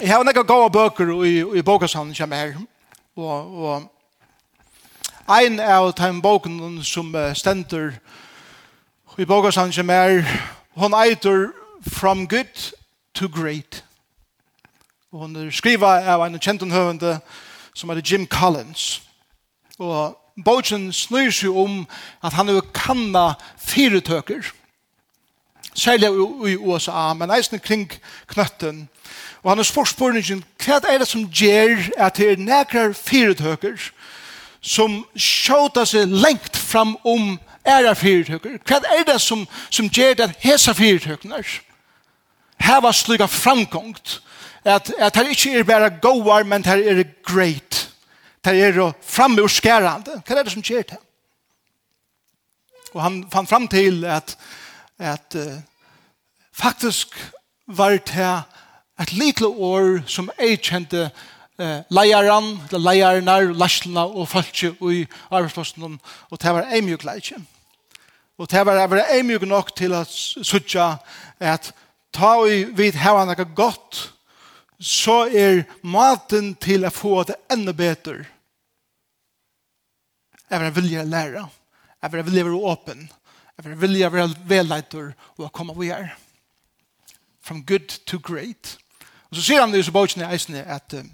Jeg har nekka gode bøker i, i bokasavnen som er Og, og ein av de boken som stender i bokasavnen som er hon eitur From Good to Great. Og hon er skriva av en kjentenhøvende som er Jim Collins. Og boken snur seg om at han er kanna fire tøker. Særlig i USA, men eisen kring knøtten Og han har spurt spørningen, hva er det som gjør at det er nekrar fyretøkker som skjøter seg lengt fram om æra fyretøkker? Hva er det som, som gjør at hesa var slik av framgångt? At, at det ikke er bare goar, men det er great. Det er framurskærande. Hva er det som gjør det? Og han fann fram til at, at uh, faktisk var det et lite år som jeg kjente eh, leieren, leierner, larslene og folk i arbeidsplassen, og det var en mye leitje. Og det var, var en mye nok til at sutja at ta i vid hava noe godt, så er maten til å få det enda bedre. Jeg vil vilje lære. Jeg vil vilje være åpen. Jeg vil vilje være velleiter og komme vi er. From good to great. Og så sier han i Sibokjen i eisene at uh,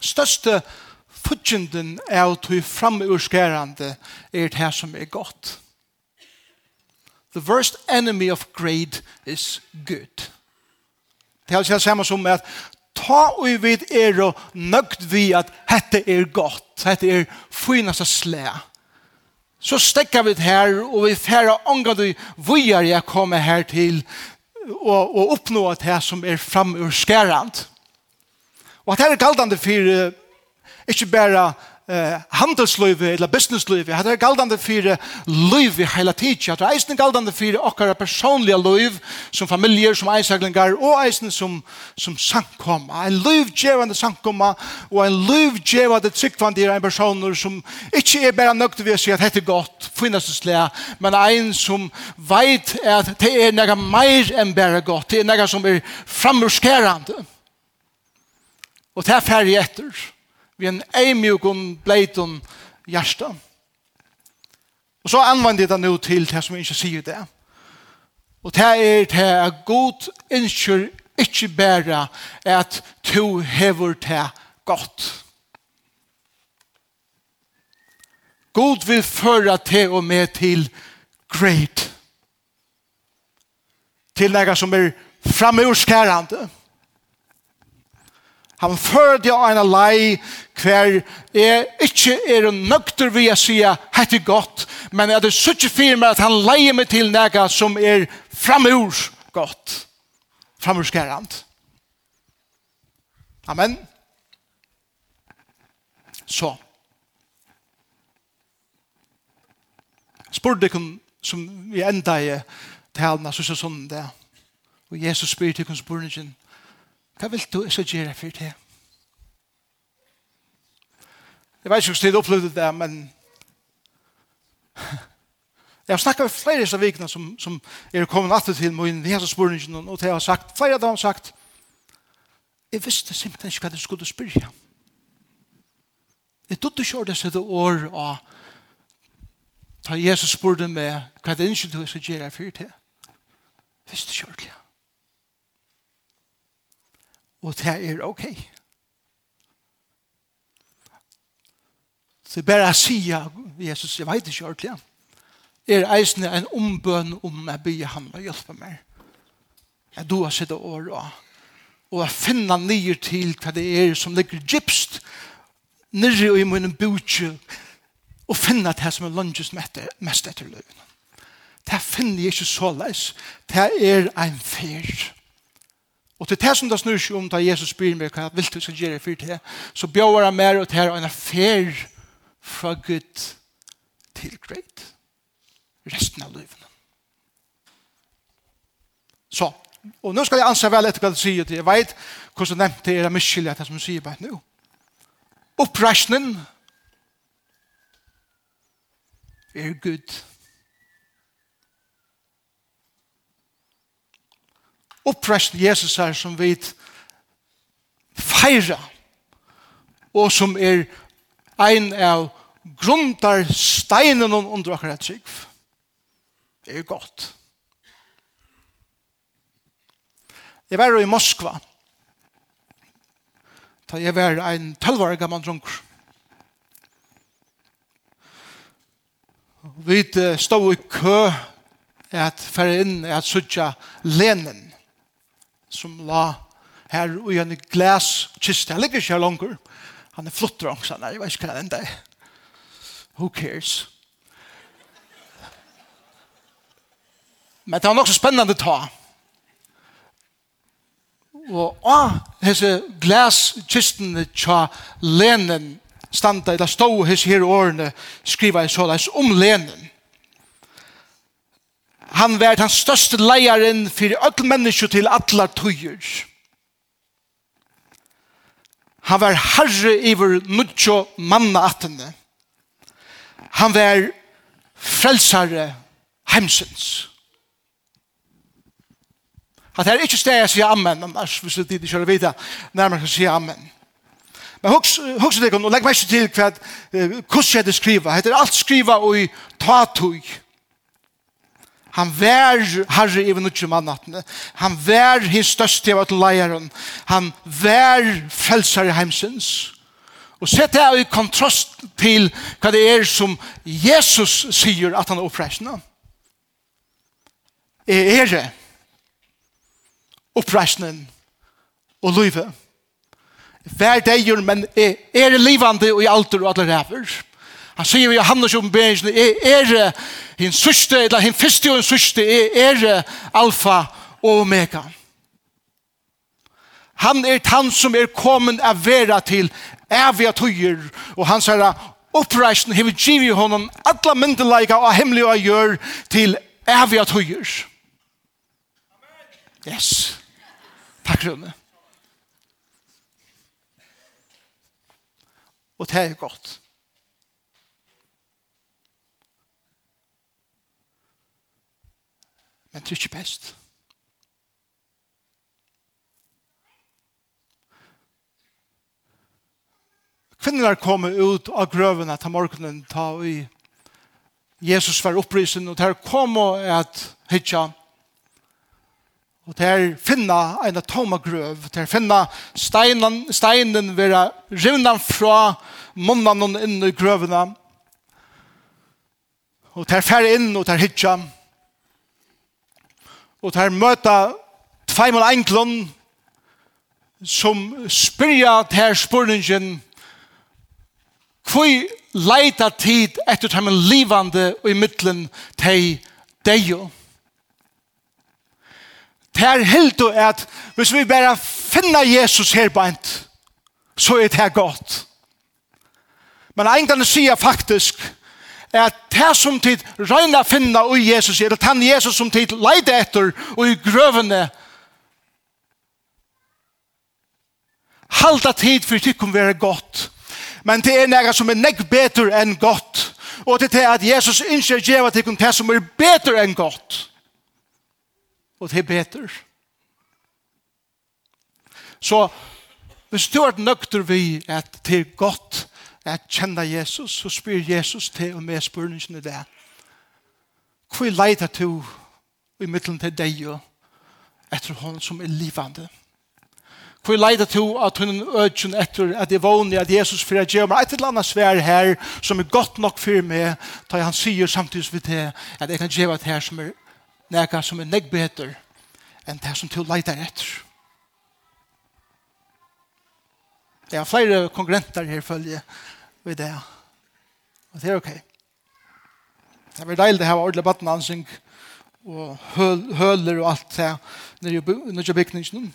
største fudgjenden er å tog framurskærande er det her som er godt. The worst enemy of great is good. Det er altså samme som at ta og vid er og nøgt vi at dette er godt, dette er finast av slæ. Så stekker vi det her og vi færre ångat vi vujar jeg kommer her til og, og oppnå at det som er framurskærand. Og at det er galdande for ikke bare eh, handelsløyve eller businessløyve. Hatt er galdande fyrir løyve heila At det er eisen galdande fyrir okkara personliga løyve som familier, som eisaglingar og eisen som, som sankoma. En løyvgjevande sankoma og en løyvgjevande tryggvande er en personer som ikkje er bare nøgt ved å si at hette godt, finnestlea, men ein som veit at det er nega meir enn bare godt. Det er nega som er frammurskerande. Og det er ferdig etter vi en eimjukon bleiton hjärsta. Og så anvender jeg det nå til det som jeg ikke sier det. Og det er det er god innskjør ikke bare at to hever det godt. God vil føre til og med til great. Til noe som er framurskærende. Til Han førde en lei hver er ikke er nøkter vi å si hett er godt, men er det suttje fyr med at han leier meg til noe som er framur godt. Framur skærand. Amen. Så. Spør kun som vi enda i talene, så er sånn det. Og Jesus spyr til kun spørningen, Hva vil du så gjøre for det? Jeg vet ikke hvordan du opplevde det, men jeg har snakket med flere av vikene som, som er kommet alltid til meg inn i hans spørningen, og det har sagt, flere av dem har sagt, jeg visste simpelthen ikke hva du skulle spørre. Jeg trodde ikke det sitte år, og da Jesus spurte meg hva det er ikke du skal gjøre for det, Jeg visste ikke Og det er ok. Så bare jeg sier Jesus, jeg vet ikke ordentlig, er eisende en ombøn om jeg blir ham og hjelper meg. Jeg du har sett år og og jeg finner nye til hva det er som ligger gypst nere i min bøtje og finner det som er lunges mest etter løven. Det finner jeg ikke så leis. Det er en fyrt. Og til det som det snur seg om da Jesus spyr meg hva vil du skal gjøre for det, så bjør han mer og til en affær fra Gud til greit. Resten av livet. Så, og nå skal jeg anse vel etter hva du sier til. Jeg vet hvordan du nevnte er miskyldig at det som du sier bare nå. Oppresjonen er Gud. Gud oppresten Jesus her som vi feira og som er ein av grundar steinen under akkurat trygg. Det er godt. Jeg var i Moskva da jeg var en tølvare gammal drunker vi stod i kø at færre inn at sutja Lenin som la her og i en glas kiste. Han ligger ikke her langer. Han er flott drang, han. Jeg vet ikke hva det er. Who cares? Men det var nok så spennende å ta. Og å, hese glaskistene tja lenen standa, eller stå hese her årene, skriva i såleis om lenen han var den største leieren for alle mennesker til alle tøyer. Han var herre iver nudjo manna attene. Han var frelsare heimsens. At det er ikke steg jeg sier amen, annars hvis det ikke kjører videre, nærmere kan sier amen. Men husk det, og legg meg ikke til hva hvordan jeg skriver. Det er alt skriva og i tatøy. Han vær herre i vennutje mannattene. Han vær hins største av til leieren. Han vær frelsare heimsins. Og sett det i kontrast til hva det er som Jesus sier at han er oppreisende. Er er det oppreisende og løyve. Vær det men er, er livande og i alter og alle ræver. Han sier i Johannes om jeg er er hin sørste, eller hin første og hin sørste, er er alfa og omega. Han er han som er kommet av vera til evige tøyer, og han sier oppreisen har givet honom alla myndelaika og hemmelige og gjør til evige tøyer. Yes. Takk, Rune. Og det er godt. Men det er ikke best. Kvinner kom ut av grøvene til morgenen ta i Jesus var opprisen og der kom og et hitja og der finna en toma grøv der finna steinen, steinen vera rivna fra munnen inn i grøvene. Og der fer inn og der hitja og og der møta tveimal enklon som spyrja til spurningen hvor leita tid etter dem livande og i middelen til deg jo. Det er helt og at hvis vi bare finner Jesus her beint, så er det godt. Men en sier faktisk at det som tid røyna finna ui Jesus, er at han Jesus som tid leide etter ui grøvene, halda tid for tikkum være godt, men det er nega som er negg betur enn godt, og det er at Jesus innskjer djeva tikkum det som er betur enn godt, og det er betur. Så, hvis du er nøkter vi at det er godt, at kjenne Jesus, så spyr Jesus til og med spørningene der. Hvor leiter du i midten til deg og etter hånden som er livende? Hvor leiter du at hun ødgen etter at jeg vågner at Jesus for at gjør meg et eller annet svær her som er godt nok for meg, da han sier samtidig med det at jeg kan gjøre det her som er nekka som er nekk bedre enn det som du leiter etter. Det er flere konkurrenter her følge i det. Og det er ok. Det er deilig det her ordentlig badnansing og høl, høler og alt det nere i bygningen.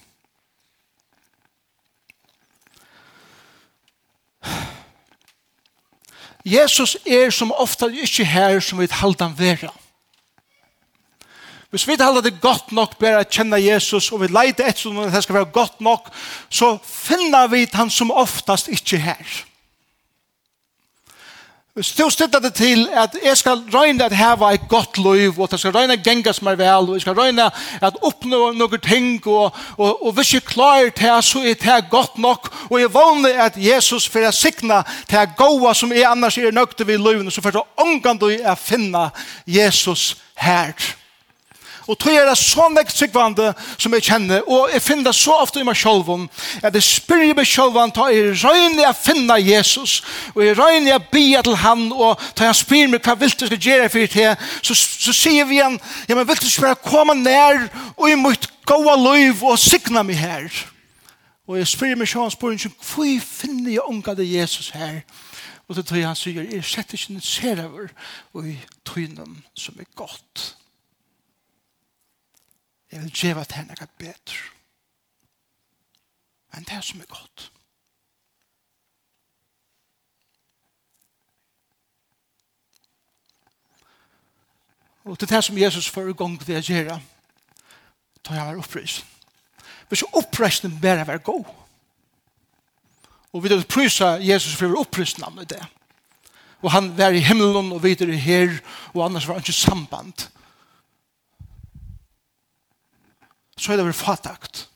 Jesus er som ofta ikke her som vi halda han vera. Hvis vi halda det godt nok bare å kjenne Jesus, og vi leide etter som det skal være godt nok, så finner vi han som oftast ikke her. Hvis du støtter det til at jeg skal røyne at heva et godt liv, og at jeg skal røyne at genga som er vel, og jeg skal røyne at oppnå noen ting, og, og, og hvis jeg klarer det, så er det godt nok, og jeg vågner at Jesus for jeg sikne til gåa som jeg annars er nøkte ved livet, så for jeg omgang du er finna Jesus her. Og tog er det så nekt sikvande som jeg kjenner, og jeg finner det så ofte i meg selv om, at jeg spyr meg selv om, ta jeg røyne å finne Jesus, og jeg røyne å bia til han, og ta han spyr meg hva vil du skal gjøre for det, så, så sier vi igjen, ja, men vil du spørre komme nær, og i mitt gåa liv, og sikne meg her. Og jeg spyr meg selv om spørsmål, hvor finner jeg unga det Jesus her? Og det tror jeg han sier, jeg setter ikke en ser og i tøynen som er godt. Jeg vil gjøre til henne bedre. Men det er som er godt. Og til det som Jesus får i gang til å gjøre, tar jeg meg opprøys. Hvis så bare være god. Og vi vil prøysa Jesus for opprøysen av det. Og han var i himmelen og videre her, og annars var han ikke samband. så er det vel fatakt.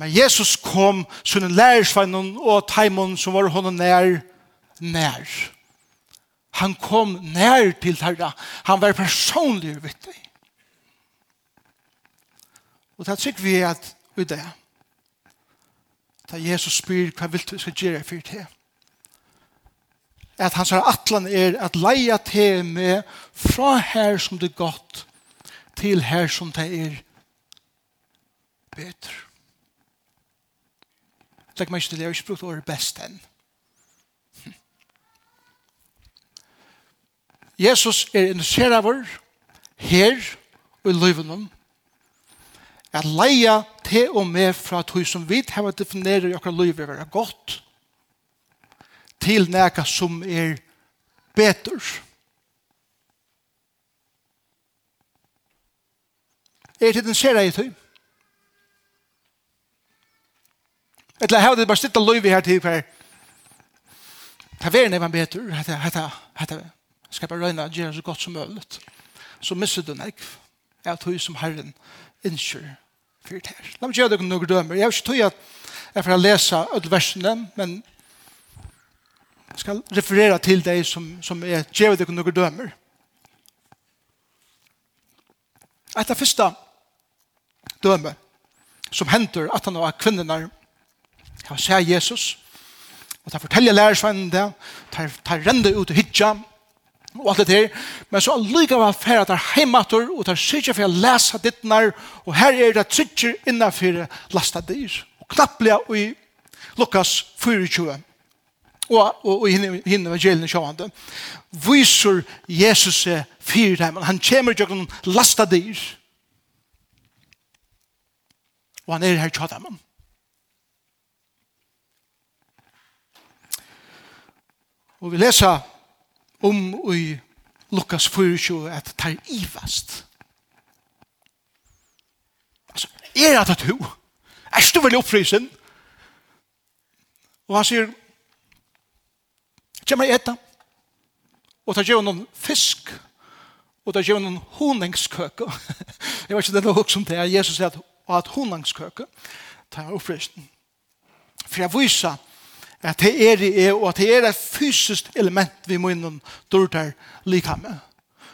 Men Jesus kom som en lærersvann og taimon som var hon nær, nær. Han kom nær til herra. Han var personlig vet du. Og det tykker vi at vi det. Da Jesus spyr hva vil du skal gjøre for det. At hans atlan er at leia til med fra her som det er godt til her som det er bedre. Legg meg ikke til, jeg har ikke brukt året best enn. Jesus er interessert av her og i løyvenom at leia til og med fra tog som vi har definert i akkurat løyve være godt til neka som er bedre. Er det den ser jeg i tog? Eller hava det bara sitta löv her til här. Ta vara när man betur, hata hata hata. Skal bara röna göra så gott som möjligt. Så missar du näck. Jag tror som Herren inser för det här. Låt mig göra dømur. Eg dömer. Jag tror att jag får läsa öll men skal referera til dei som, som er ger det några dömer. Ett av första som henter at han var kvinnerne han ser Jesus, og han forteller lærersvennen det, han render ut og hitja, og alt det der. men så lykker allikevel færre der heimater, og der sikker for å lese ditt nær. og her er det sikker innenfor lastet dyr, og knapplega i Lukas 24, og, og, og hinn evangelien sjående, viser Jesus er fyrir dem, han kommer til å lasta dyr, og han er her tjadamman. Og vi leser om i Lukas 24 at det er ivast. Altså, er det du? Er du vel oppfrysen? Og han sier, kommer jeg etta, og tar gjør noen fisk, og tar gjør noen honingskøke. jeg vet ikke det er noe som det er. Jesus sier at, at honingskøke tar oppfrysen. For jeg viser at det er det er, og at det er et fysisk element vi må innom lika med.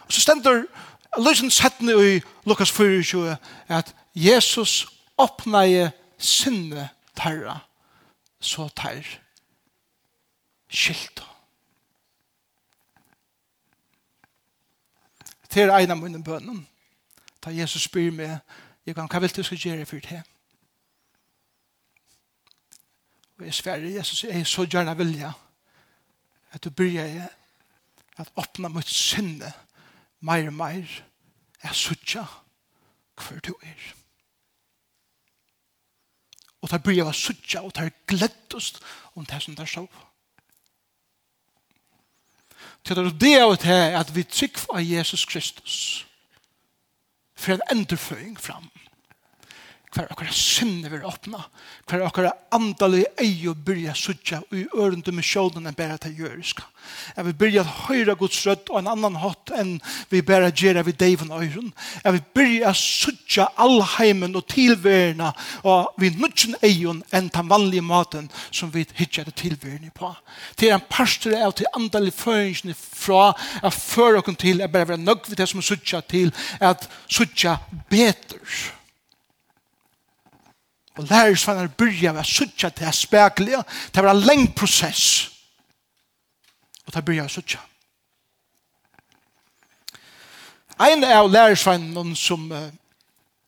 Og så stender løsens settene i Lukas 24 at Jesus åpneie sinne tarra, så tar skilt. Det er en av mine bønnen. Da Jesus spyr meg, jeg kan, hva vil du skal gjøre for det? Og jeg sverre Jesus, jeg er så gjerne vilja at du bryr jeg at åpna mot sinne meir og meir er suttja hver du er. Og der bryr jeg var suttja og der gleddest om det som der så. Til det er det er det at vi trykk av Jesus Kristus for en endurføring fram hver okkara sinne vil åpna, hver okkara andalig ei og byrja sudja og i ørende med misjonen enn bæra til jøriska. Jeg vil byrja at høyra Guds rødt og en annan hatt enn vi bæra gjerra vid Davon øyren. Jeg vil byrja sudja all heimen og tilverna og vi nutjen eion enn den vanlige maten som vi hitja det tilverna på. Til en parster er til andalig føringsni fra at før okken til at bæra vera nøgg vid det som sudja til at sudja betur Og lærersvenner byrja ved å sutja til spekler. Det var en lengt prosess. Og det byrja ved å sutja. Ein av lærersvennene som uh,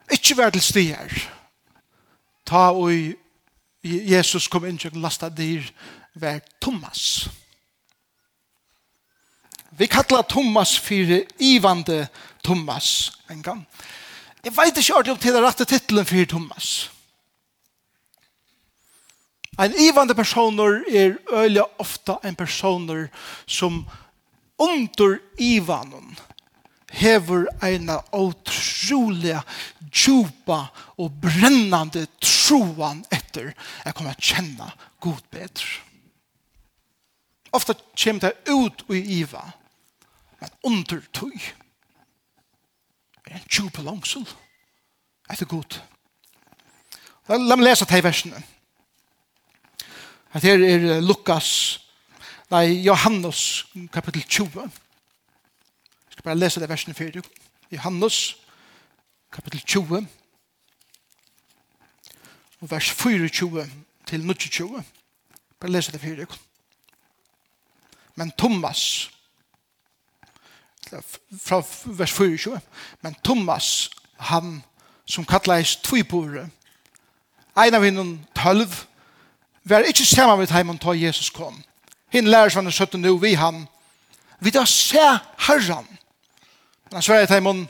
ikke var til stier, ta og Jesus kom inn til lasta dyr, var Thomas. Vi kallar Thomas for Ivande Thomas en gang. Jeg vet ikke om til er rette titlen for Thomas. Thomas. En ivande personer er øyla ofta en personer som under ivanen hever eina utrolig djupa og brennande troan etter jeg kommer å kjenne god bedre. Ofta kommer det ut i iva, men under tog er en djupa langsel etter god. La meg lese til versene. At her er Lukas, nei, Johannes, kapitel 20. Jeg skal bare lese det versen før. Johannes, kapitel 20, og vers 24 til 22. Bare lese det før. Men Thomas, fra vers 24, men Thomas, han som kallades Tvipore, en av hinnen tølv, var ikke sammen med heimen da Jesus kom. Hinn lærer seg han søtte nå vi han. Vi da se herren. Men han sverre heimen,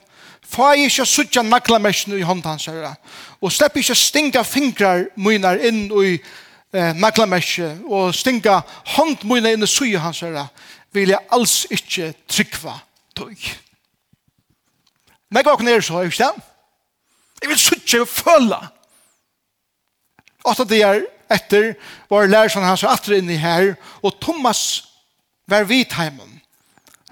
Få jeg ikke suttje naglamessene i hånden hans herre, og slipp ikke stinga fingrar munar inn i eh, naglamesse, og stinga hånd munar inn i suje hans herre, vil jeg alls ikke trykva tog. Men jeg går ned så, ikke det? Jeg vil suttje og føle. Åtta det er etter var læreren hans atre inne her, og Thomas var vidt heimen.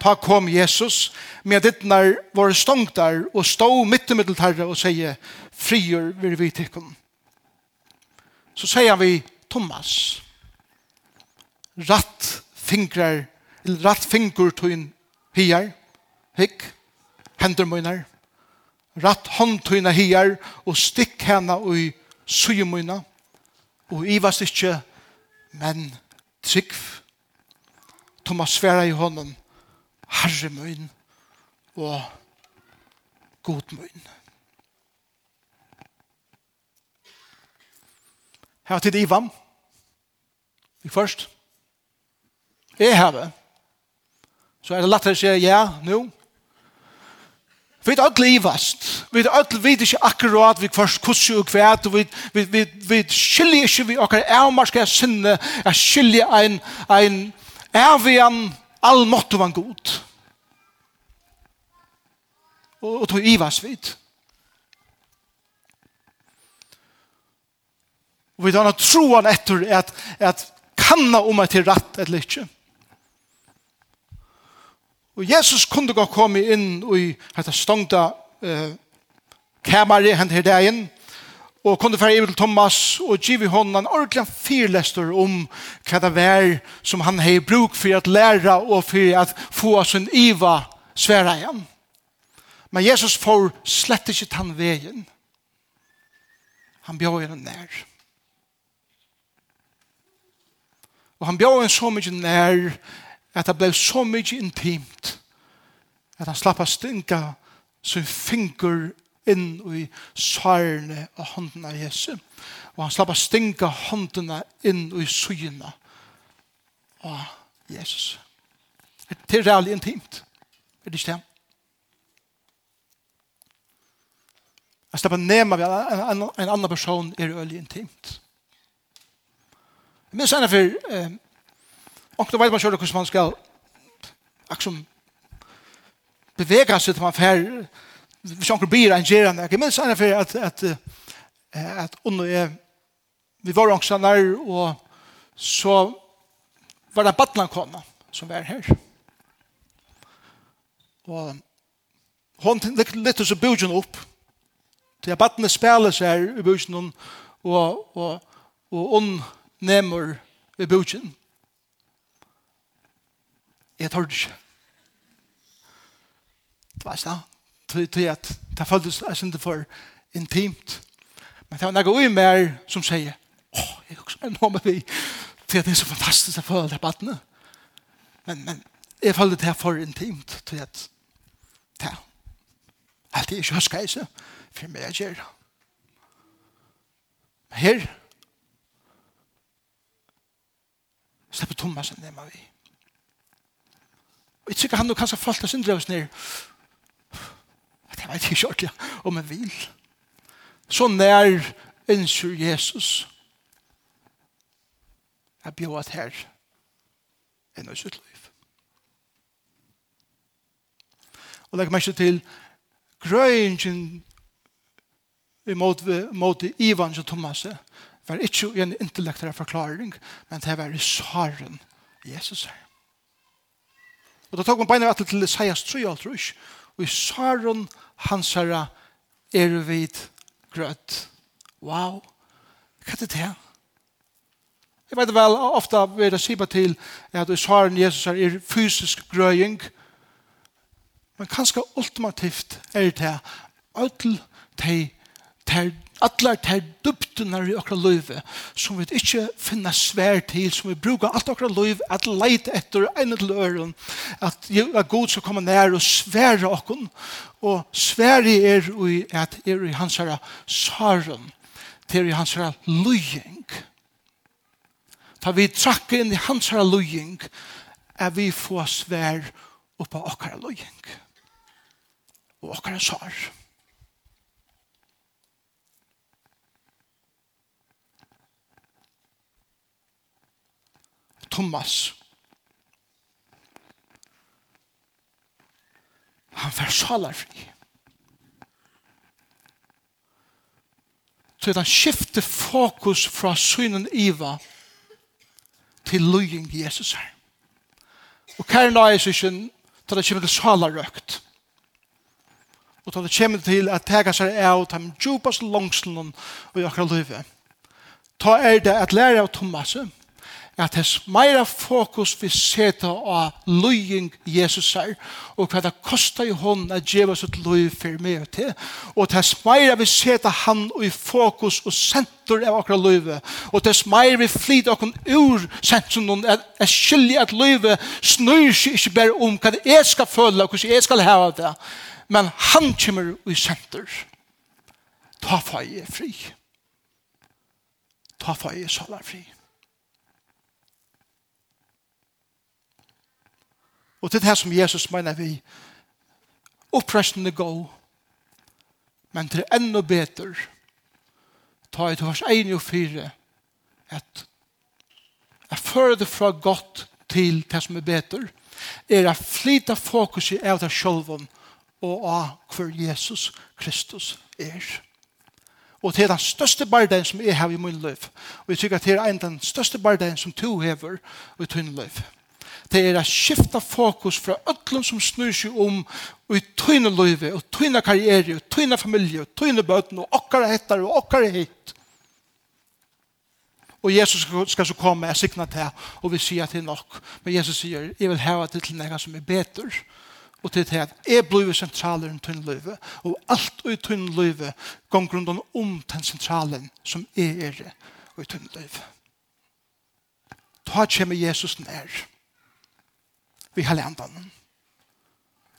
Ta kom Jesus, med dittnar var stångt der, og stå mitt i middeltarre og sier, frier vir vitikken. Så sier vi, Thomas, ratt fingrar, eller ratt fingur tuin hier, hikk, hender møyner, ratt hånd tuina hier, og stikk hana ui i syjemøyna, og ivast ikkje, men trygg. Thomas sværa i hånden, herre møyn og god møyn. Her til Ivan. Vi først. Jeg har det. Så er det lett å si ja, nå. Vi er alt livast. Vi er alt vet ikke akkurat vi først kusser og kvæt, og vi, vi, vi, vi skiljer ikke vi akkurat okkar avmarska sinne, jeg skiljer en, en ein, all måtte allmåttovan god. Og, og tog ivas vid. Og vi tar noe troen etter at, at kanna om at det er rett eller ikke. Og Jesus kunde gå komme inn i dette stongta eh, kameret hent her dagen, og kunde fære til Thomas og give honom en ordentlig fyrlester om hva det var som han hei bruk for at læra og for at få sin iva svære igjen. Men Jesus får slett ikke tann veien. Han bjør henne nær. Og han bjør henne så mye nær at det ble så mye intimt at han slapp å stinka sin finger inn i særene av hånden av Jesu. Og han slapp å stinka håndene inn i syene av Jesus. Det er reallig intimt. Er det ikke det? Jeg slapp slipper nema ved en, en, en, annan person er reallig intimt. Jeg minns ene for eh, Og då vet man själv hur man ska liksom bevega sig till man fer hvis anker bli en gerande. Jag minns ennå att att att at under är vi var også nær og så var det Batlan kona som var her. Og hon litt så bugen opp til at Batlan spiller seg i bugen og og og hon nemmer i bugen. Jeg tør ikke. Det var sånn. Det er at det føltes som det for intimt. Men det var noe ui mer som sier, åh, jeg er også med noe med vi. til at Det er så fantastisk å føle det badene. Men, men jeg følte det for intimt til at det er alt jeg ikke husker jeg for meg jeg gjør. Her slipper Thomas en med vi. Og jeg tykker han nå kanskje falt av syndrøvs ned. Det vet jeg ikke ordentlig om jeg vil. Så nær ønsker Jesus jeg bjør at her enn av sitt liv. Og legger meg ikke til grøyngen måte, måte Ivan og Thomas var ikke en intellektuell forklaring, men det var i svaren Jesus her. Og da tok man beina vatel til Isaias 3 alt rusk. Og i Saron hans herra er vid grøtt. Wow. Hva er det det? Jeg vet vel, ofta vil jeg si sier til at i Saron Jesus er fysisk grøying. Men kanskje ultimativt er det her. Øtel til Alla ter duptunar i okra løyve som vi ikke finna svær til, som vi brukar alt okra løyve at leit etter enn til øren, at, god skal komme nær og svære okkon, og svære er i at er i hans herra saren, til i hans herra løying. Ta vi trakke inn i hans herra løying, er vi få svær oppa okra løying. Og okra saren Thomas. Han fær salar fri. Så han skifte fokus fra synen Iva til løying Jesus her. Og kæren da er sykken til det kommer til salarøkt. Og til det kommer til at tega seg av de djupast langslen og i akkurat livet. Ta er det at lære av Thomasen at hans meira fokus vi seta av løying Jesus er, og hva det kosta i hånden at djeva sitt løy for meg og til, og hans meira vi seta han i fokus og senter av akkurat løyve, og hans meira vi flyt akkur ur sentrum, at jeg skilje at løyve snur seg ikke bare om hva jeg skal føle, og hva jeg skal hava det, men han kommer i senter. Ta fag fri. Ta fag i salar fri. Og det er det som Jesus mener vi. Oppresten er god, men det er enda bedre. Ta i til vers 1 og 4 at jeg fører det fra godt til det som er bedre er at flyta fokus i av det selv og av hver Jesus Kristus er. Og det er den største barden som jeg har i min liv. Og jeg tykker at det er en den største barden som du hever i din liv det er å skifte fokus fra öllum som snur seg om og i tøyne løyve, og tøyne karriere, og tøyne familie, og tøyne bøten, og okkar hettar, og okkar hitt. Og Jesus skal så komme og sikna til, og vi sier at det er nok. Men Jesus sier, jeg vil hava til til nega som er betur, og til til at jeg blir sentraler enn tøyne løyve, og alt og i tøyne løyve gong grunden om den sentralen som er og i tøyne løyve. Ta kjemme Jesus nær vi har landan.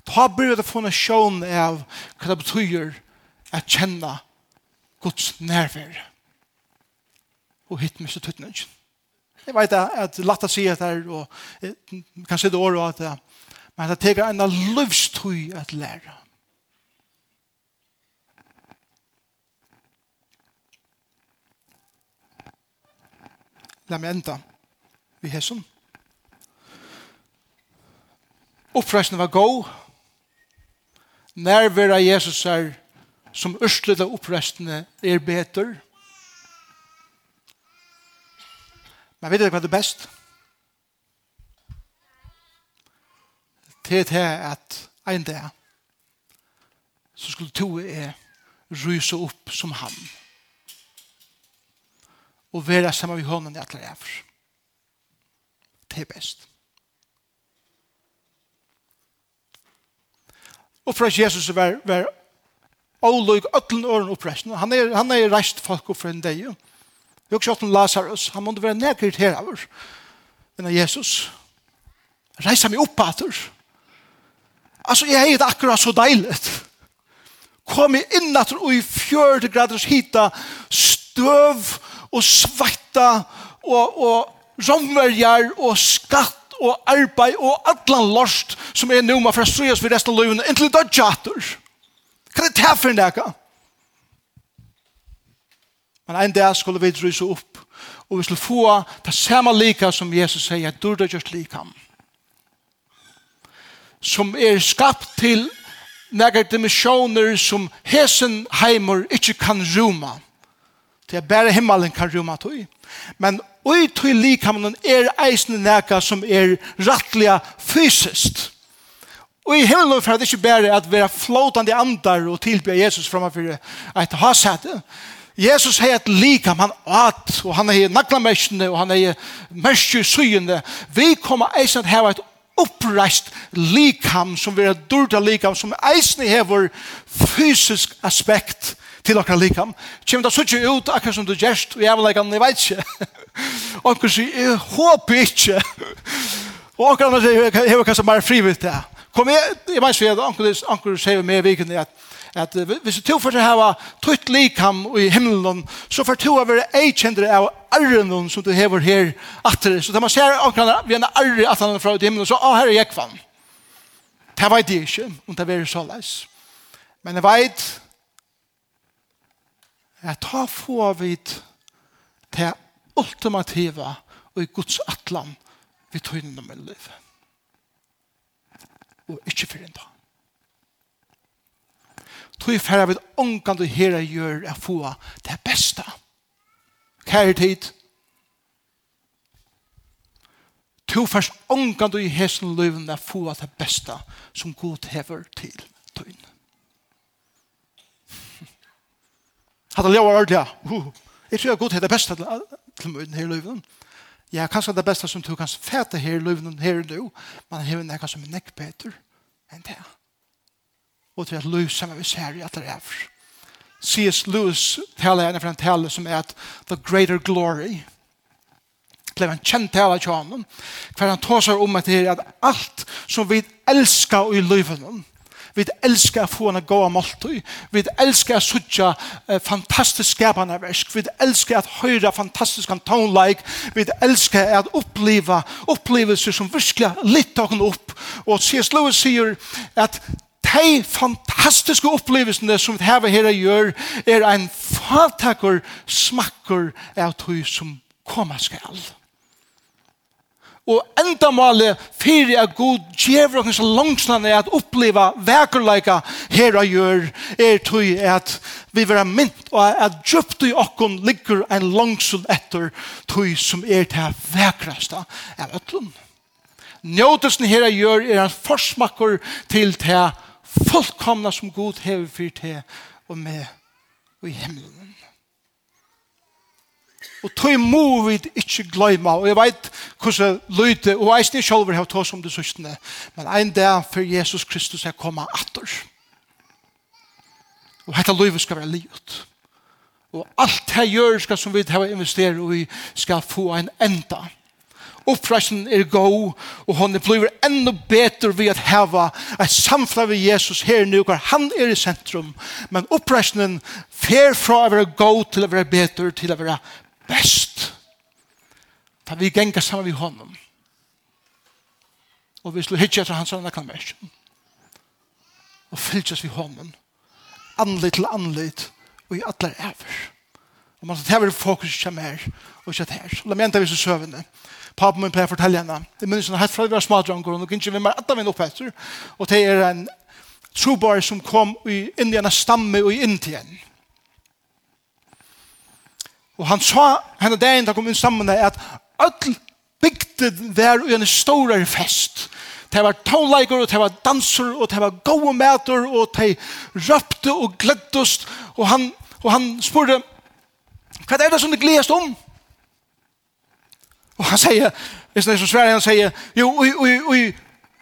Ta bryr det få en sjån av hva det betyr å kjenne Guds nærvær. Og hitt mye tøtningen. Jeg vet at det er latt å si at det er, og kan si det året at det men det teker en livstøy at lære. La meg enda vi hesson. Oppreisen var god. Nærvera Jesus er som ørstlede oppreisene er beter. Men vet du hva det er best? Det er at en dag så skulle to er ryse opp som han og være sammen med hånden i alle ræver. Det er best. Og for at Jesus var, var åløg ötlen øren oppresten. Han er, han er reist folk opp for en dag. Vi har også Lazarus. Han måtte være nærkert her av oss. Men Jesus reist mig i oppater. Altså, jeg er det akkurat så deilig. Kom i innater og i fjørte graders hita støv og svetta og, og romverjar og skatt og arbeid og allan lost som er numma for å strøyas for resten av løyvene inntil det er jatter. Hva er det her for en dag? Men en dag skulle vi rysa opp og vi skulle få det samme lika som Jesus sier, at du er just likam. Som er skapt til nekker dimensjoner som hesen heimer ikke kan ruma. Det er bare himmelen kan ruma tog. Men ui tui likamen er eisne neka som er rattliga fysiskt. Og i himmelen for det ikke bare at være flåtande andar og tilbe Jesus framfor et hasete. Jesus har et likam, han at, og han er naglamestene, og han er merskju syende. Vi kommer eisen å ha et oppreist likam, som vi er durda likam, som eisen hever fysisk aspekt til okkar likam, kjem da suttje ut akkur som du gjerst, og jeg vil leika, jeg veit ikke. Og Onkur sier, jeg håper ikke. Og onkur sier, jeg har kanskje bare frivitt det. Kom jeg, jeg meins vi at onkur sier med vikunni at at hvis du tog for å ha tøtt likam i himmelen, så får du å være eikjendere av arren som du hever her atter. Så da man ser akkurat, vi en arre at han er fra ut i himmelen, så å, her er jeg kvann. Det vet jeg ikke om det er så leis. Men jeg vet at ta få vid til ultimativa og i Guds atlan vi tøyne med liv. Og ikke for en dag. Tøy færre vid ångkant og herre gjør jeg få det beste. Kære tid. Tøy færre ångkant og i hesen løven jeg få det beste som god hever til tøyne. Hadde Hatta levar ja. Jeg tror jeg god er det beste til møten her i løven. Ja, kanskje det beste som du kan fete her i løven her og nå, men her er som er nekk bedre enn det. Og til at løv sammen vi ser i at det er. C.S. Lewis taler en fra en tale som er at The Greater Glory blev en kjent tale til honom, hver han tar seg om at det er at alt som vi elskar i løven, Vi elskar få en gåa måltid. Vi elskar å suttja eh, fantastisk skapende versk. Vi elskar at høre fantastisk tonleik. Vi elskar at oppleve opplevelser som virkelig litt av opp. Og C.S. Lewis sier at de fantastiske opplevelsene som vi her her gjør er en fatakker smakker av tog som kommer skal. Og enda målet fyrir at god djever og kanskje langsnan er at oppleva vekerleika her og gjør er tøy at vi vera mynt og at djupt i okkon ligger en langsun etter tøy som er til vekraste av ötlun. Njótelsen her og gjør er en forsmakker til til fullkomna som god hever fyrir til og med og i himmelen. Og tog må vi ikke gløyma, og jeg vet hvordan løyte, og jeg snitt sjolver har tås om det søstene. men en dag før Jesus Kristus er kommet atter. Og dette løyve skal være livet. Og alt det gjør skal som vi har investeret i, skal få en enda. Oppreisen er god, og han blir enda bedre ved at heva et samfunn ved Jesus her nu, hvor han er i sentrum. Men oppreisen fer fra å være god til å være bedre, til å være best da vi gengar saman vi honom. Og vi slår hitje etter hans anna kalmæsjon. Og fylltjes vi honom. Anlit til anlit og i atler ever. Og man sier, her er fokus ikke mer og ikke her. La meg enda vi så søvende. Pappa min pleier å fortelle henne. Det minnes henne helt fra vi var smadranger og nå ikke vi mer atter min opphetter. Og det er en trobar som kom inn i en stamme og i Indien. henne Og han sa henne dagen da kom inn sammen at öll bygde der i en stor fest. Det var tonleiker, og det var danser, og det var gode mæter, og de røpte og gleddes. Og han, og han spurte, hva er det som det gledes om? Og han sier, hvis det er så svært, han sier, jo, oi, oi, oi,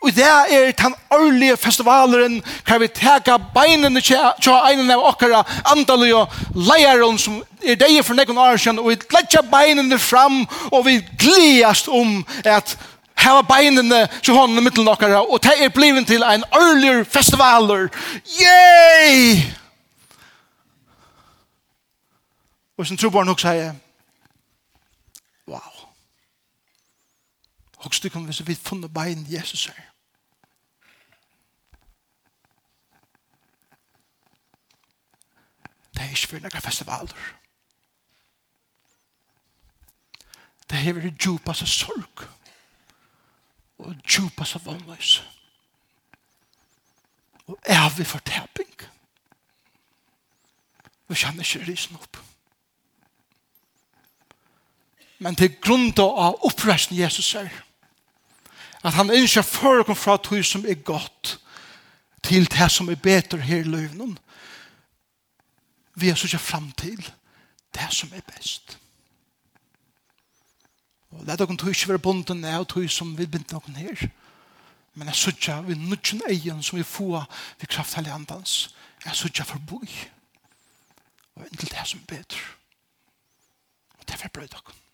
Og det er den årlige festivalen kan vi tega beinene til einen av okkara andalige og leieren som er deg for nekken år siden og vi gledja beinene fram og vi gledast om at hava beinene til hånden i middelen okkara og det er bliven til en årlige festivaler. Yay! Og sin trobarn også sier Og så kan vi så vidt funnet bein Jesus her. Det er ikke for noen festivaler. Det er veldig djupa djupaste sorg og djupa djupaste vannløs og er vi for forteping. Vi kjenner ikke risen opp. Men til grunn av oppreisen Jesus er at han ønsker for å komme fra tog som er godt til det som er bedre her i løvnen. Vi har så fram til det som er best. Og det er noen tog ikke være bonden av tog som vi binder noen her. Men jeg sørger vi nødgjøn egen som vi får vi kraft av andans. Jeg sørger for boi. Og inntil det som er bedre. Og det er for brød dere.